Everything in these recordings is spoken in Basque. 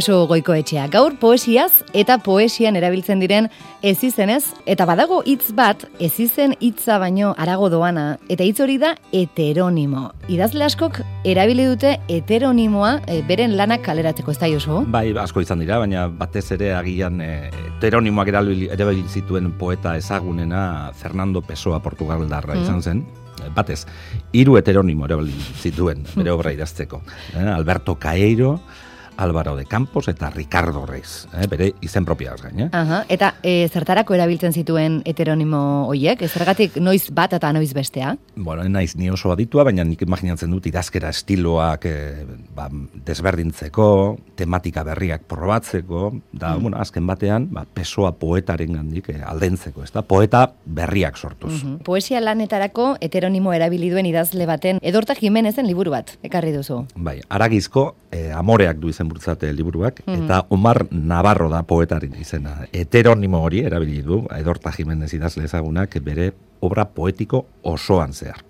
Josu Goiko etxea. Gaur poesiaz eta poesian erabiltzen diren ez izenez, eta badago hitz bat ez izen hitza baino arago doana, eta hitz hori da heteronimo. Idazle askok erabili dute heteronimoa e, beren lanak kaleratzeko, ez da Josu? Bai, asko izan dira, baina batez ere agian e, heteronimoak erabili zituen poeta ezagunena Fernando Pessoa Portugaldarra mm. izan zen batez, hiru heteronimo erabili zituen bere obra idazteko. Eh, Alberto Caeiro, Álvaro de Campos eta Ricardo Reis, eh, bere izen propia gain. Eh? Aha, eta e, zertarako erabiltzen zituen heteronimo hoiek? Zergatik noiz bat eta noiz bestea? Bueno, naiz ni oso aditua, baina nik imaginatzen dut idazkera estiloak e, ba, desberdintzeko, tematika berriak probatzeko, da, mm. bueno, azken batean, ba, pesoa poetaren gandik e, aldentzeko, ez da? Poeta berriak sortuz. Mm -hmm. Poesia lanetarako heteronimo erabili duen idazle baten Edorta Jimenezen liburu bat, ekarri duzu. Bai, aragizko e, amoreak du izen burutzate liburuak, mm eta Omar Navarro da poetarin izena. Heteronimo hori erabili du, Edorta Jimenez idazle ezagunak bere obra poetiko osoan zehar.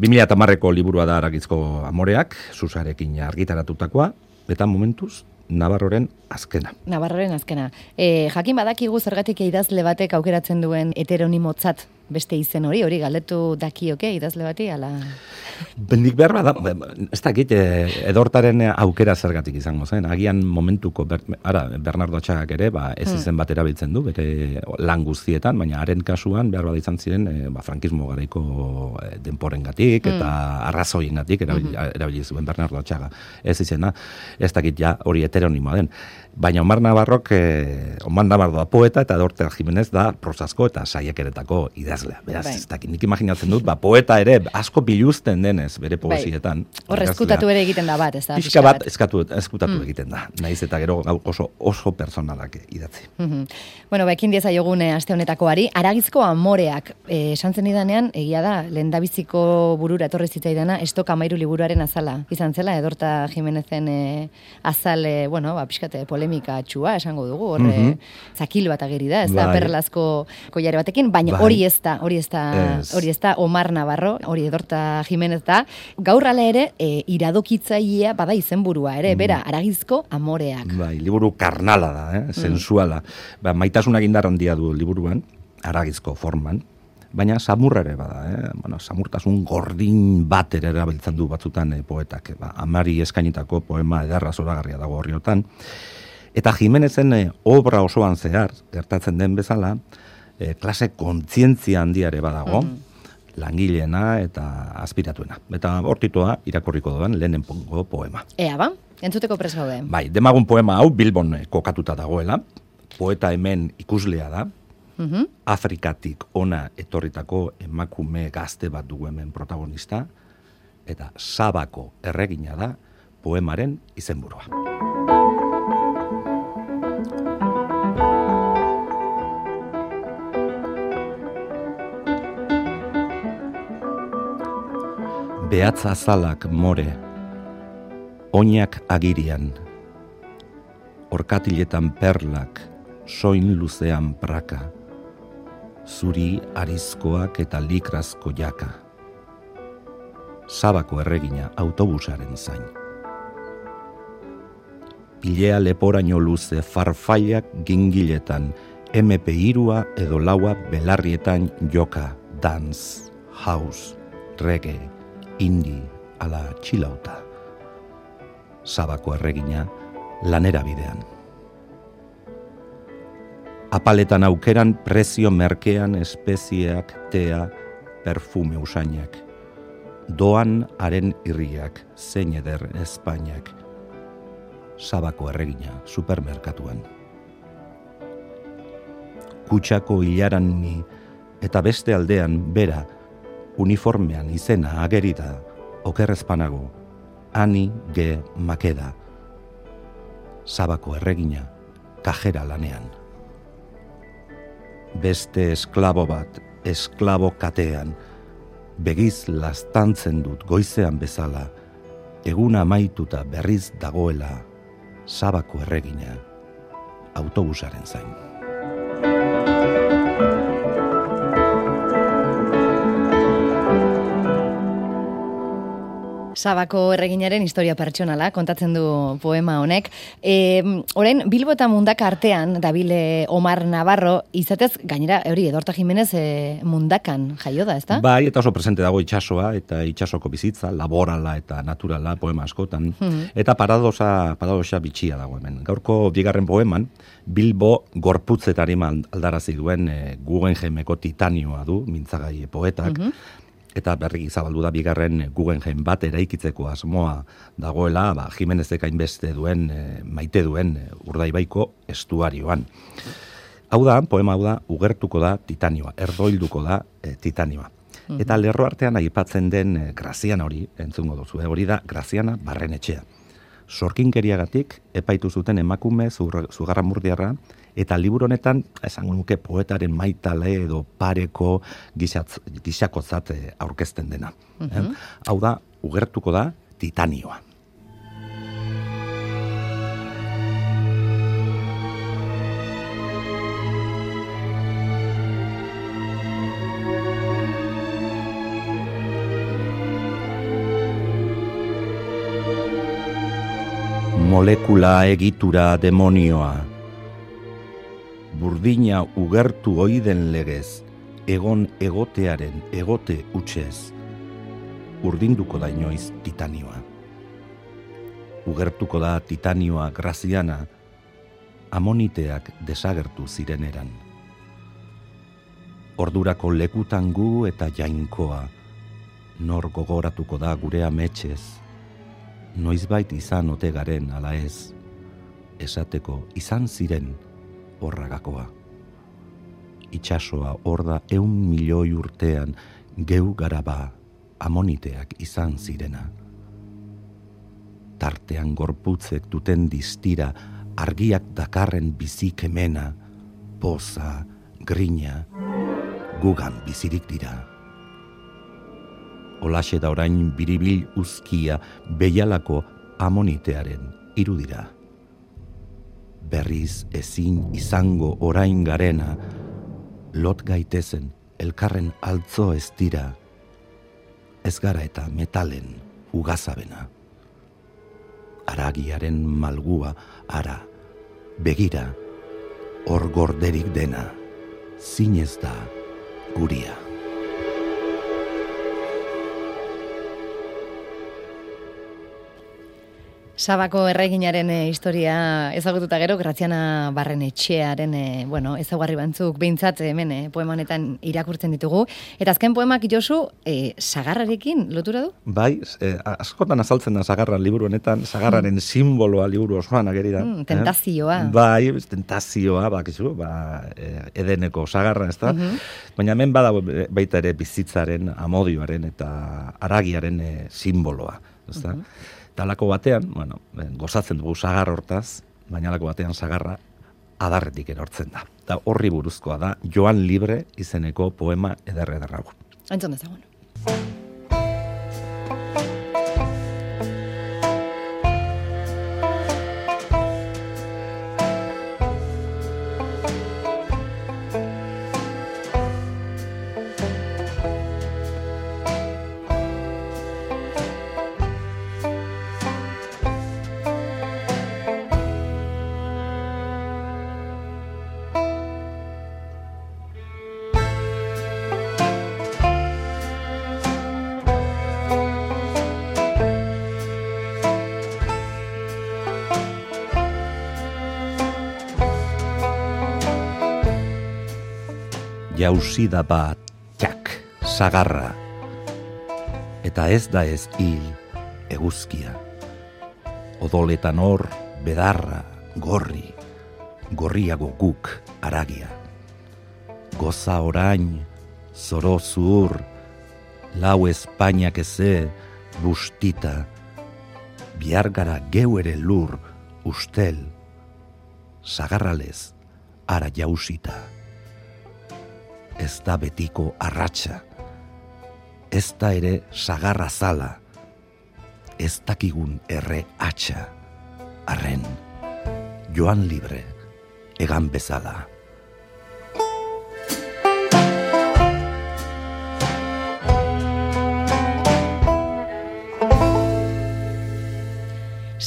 2000 eta marreko liburua da aragizko amoreak, susarekin argitaratutakoa, eta momentuz, Navarroren azkena. Navarroren azkena. E, jakin badakigu zergatik idazle batek aukeratzen duen heteronimotzat beste izen hori, hori galdetu dakioke idazle bati, ala... Bendik behar bada, ez dakit, eh, edortaren aukera zergatik izango zen. Agian momentuko, ber, ara, Bernardo Atxagak ere, ba, ez hmm. izen bat erabiltzen du, bere lan guztietan, baina haren kasuan, behar bada izan ziren, e, ba, frankismo garaiko e, denporen gatik, eta hmm. arrazoien gatik, erabili, hmm. erabili zuen Bernardo Atxaga. Ez izena, ez dakit ja, hori heteronimoa den. Baina Omar Navarrok, eh, Omar Navarro da poeta eta Dorte Jimenez da prosasko eta saiekeretako idazlea. Beraz, bai. ez dakit, nik imaginatzen dut, ba, poeta ere asko biluzten denez bere bai. poesietan. Bai. Hor eskutatu ere egiten da bat, ez da? Pixka bat, eskatu, eskutatu mm. egiten da. Naiz eta gero oso, oso personalak idatzi. Mm -hmm. Bueno, ba, ekin dieza jogune aste honetakoari, aragizko amoreak, eh, esan zen idanean, egia da, lendabiziko burura etorri zitzaidana, estok amairu liburuaren azala. Izan zela, Edorta Jimenezen eh, azale, bueno, ba, pixkate, polemika txua, esango dugu, horre, mm -hmm. zakil bat ageri da, ez da, bai. perlazko koiare batekin, baina bai. hori ez da, hori ez da, hori ez da, Omar Navarro, hori edorta Jimenez da, gaur ere, e, iradokitzailea bada izenburua ere, bera, mm. aragizko amoreak. Bai, liburu karnala da, eh? sensuala. Mm. Ba, maitasunak handia du liburuan, aragizko forman, baina samurra ere bada, eh? bueno, samurtasun gordin bat ere erabiltzen du batzutan eh, poetak, ba, amari eskainitako poema edarra zoragarria dago horriotan, Eta Jimenezen e, obra osoan zehar, gertatzen den bezala, e, klase kontzientzia handiare badago, mm langileena eta aspiratuena. Eta hortitoa irakurriko doan lehenen pongo poema. Ea ba, entzuteko presa Bai, demagun poema hau Bilbon kokatuta dagoela, poeta hemen ikuslea da, mm Afrikatik ona etorritako emakume gazte bat dugu hemen protagonista, eta sabako erregina da poemaren izenburua. Behatza azalak more, oinak agirian, orkatiletan perlak, soin luzean praka, zuri arizkoak eta likrazko jaka, sabako erregina autobusaren zain. Pilea leporaino luze farfaiak gingiletan, MP irua edo laua belarrietan joka, dance, house, reggae, indi ala txilauta. Zabako erregina lanera bidean. Apaletan aukeran prezio merkean espezieak, tea, perfume usainak. Doan haren irriak, zein eder Espainiak. Zabako erregina supermerkatuan. Kutsako hilaran ni eta beste aldean bera uniformean izena agerita, okerrezpanago, ani ge makeda. Zabako erregina, kajera lanean. Beste esklabo bat esklabo katean, begiz lastantzen dut goizean bezala, eguna amaituta berriz dagoela, sabako erregina, autobusaren zain. Sabako erreginaren historia pertsonala, kontatzen du poema honek. E, orain, Bilbo eta Mundaka artean, Dabile Omar Navarro, izatez, gainera, hori, Edorta Jimenez e, Mundakan jaio da, ezta? Bai, eta oso presente dago itxasoa, eta itxasoko bizitza, laborala eta naturala poema askotan. Hmm. Eta paradosa, paradosa bitxia dago hemen. Gaurko bigarren poeman, Bilbo gorputzetari aldarazi duen e, Guggenheimeko titanioa du, mintzagai poetak, hmm eta berri zabaldu da bigarren Guggenheim bat eraikitzeko asmoa dagoela, ba, Jimenezek hainbeste duen, e, maite duen e, urdaibaiko estuarioan. Hau da, poema hau da, ugertuko da titanioa, erdoilduko da e, titanioa. Mhm. Eta lerro artean aipatzen den graziana hori, entzungo duzu, hori da graziana barren etxea. Sorkinkeriagatik, epaitu zuten emakume zugarra murdiarra, eta liburu honetan esango nuke poetaren maitale edo pareko gixakotzat eh, aurkezten dena. Mm Hau da, ugertuko da, titanioa. Molekula egitura demonioa, burdina ugertu oiden legez, egon egotearen egote utxez, urdinduko da inoiz titanioa. Ugertuko da titanioa graziana, amoniteak desagertu zireneran. Ordurako lekutan gu eta jainkoa, nor gogoratuko da gure ametxez, noizbait izan ote garen ala ez, esateko izan ziren, horragakoa. Itxasoa hor da eun milioi urtean geu garaba amoniteak izan zirena. Tartean gorputzek duten distira argiak dakarren bizik emena, poza, grina, gugan bizirik dira. Olaxe da orain biribil uzkia behialako amonitearen irudira berriz ezin izango orain garena, lot gaitezen elkarren altzo ez dira, ez gara eta metalen ugazabena. Aragiaren malgua ara, begira, hor gorderik dena, zinez da guria. Sabako erreginaren e, historia ezagututa gero, Graziana Barren etxearen, e, bueno, ezaguarri bantzuk behintzat hemen e, poema honetan irakurtzen ditugu. Eta azken poemak Josu, e, sagarrarekin lotura du? Bai, e, askotan azaltzen da sagarra liburu honetan, sagarraren mm. simboloa liburu osoan ageri da. Mm, tentazioa. Bai, tentazioa, bakizu, ba, edeneko sagarra, ez da? Mhm. Baina hemen bada baita ere bizitzaren, amodioaren eta aragiaren e, simboloa, ez da? Mhm talako batean, bueno, gozatzen dugu sagar hortaz, baina alako batean sagarra adarretik erortzen da. Da horri buruzkoa da Joan Libre izeneko poema ederre ederrago. Entzun dezagun. Jauzi da bat, txak, sagarra. Eta ez da ez hil, eguzkia. Odoletan hor, bedarra, gorri, gorriago guk, aragia. Goza orain, zoro zuur, lau Espainiak eze, bustita, bihar gara geu ere lur, ustel, sagarralez, ara jausita ez da betiko arratsa. Ez da ere sagarra zala. Ez dakigun erre atxa. Arren, joan libre, egan bezala.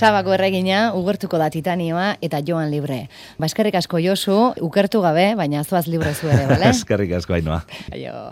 Sabako erregina, ugertuko da titanioa eta joan libre. Baskarrik asko josu, ukertu gabe, baina zoaz libre zu ere, bale? Eskerrik asko, Ainoa. Aio.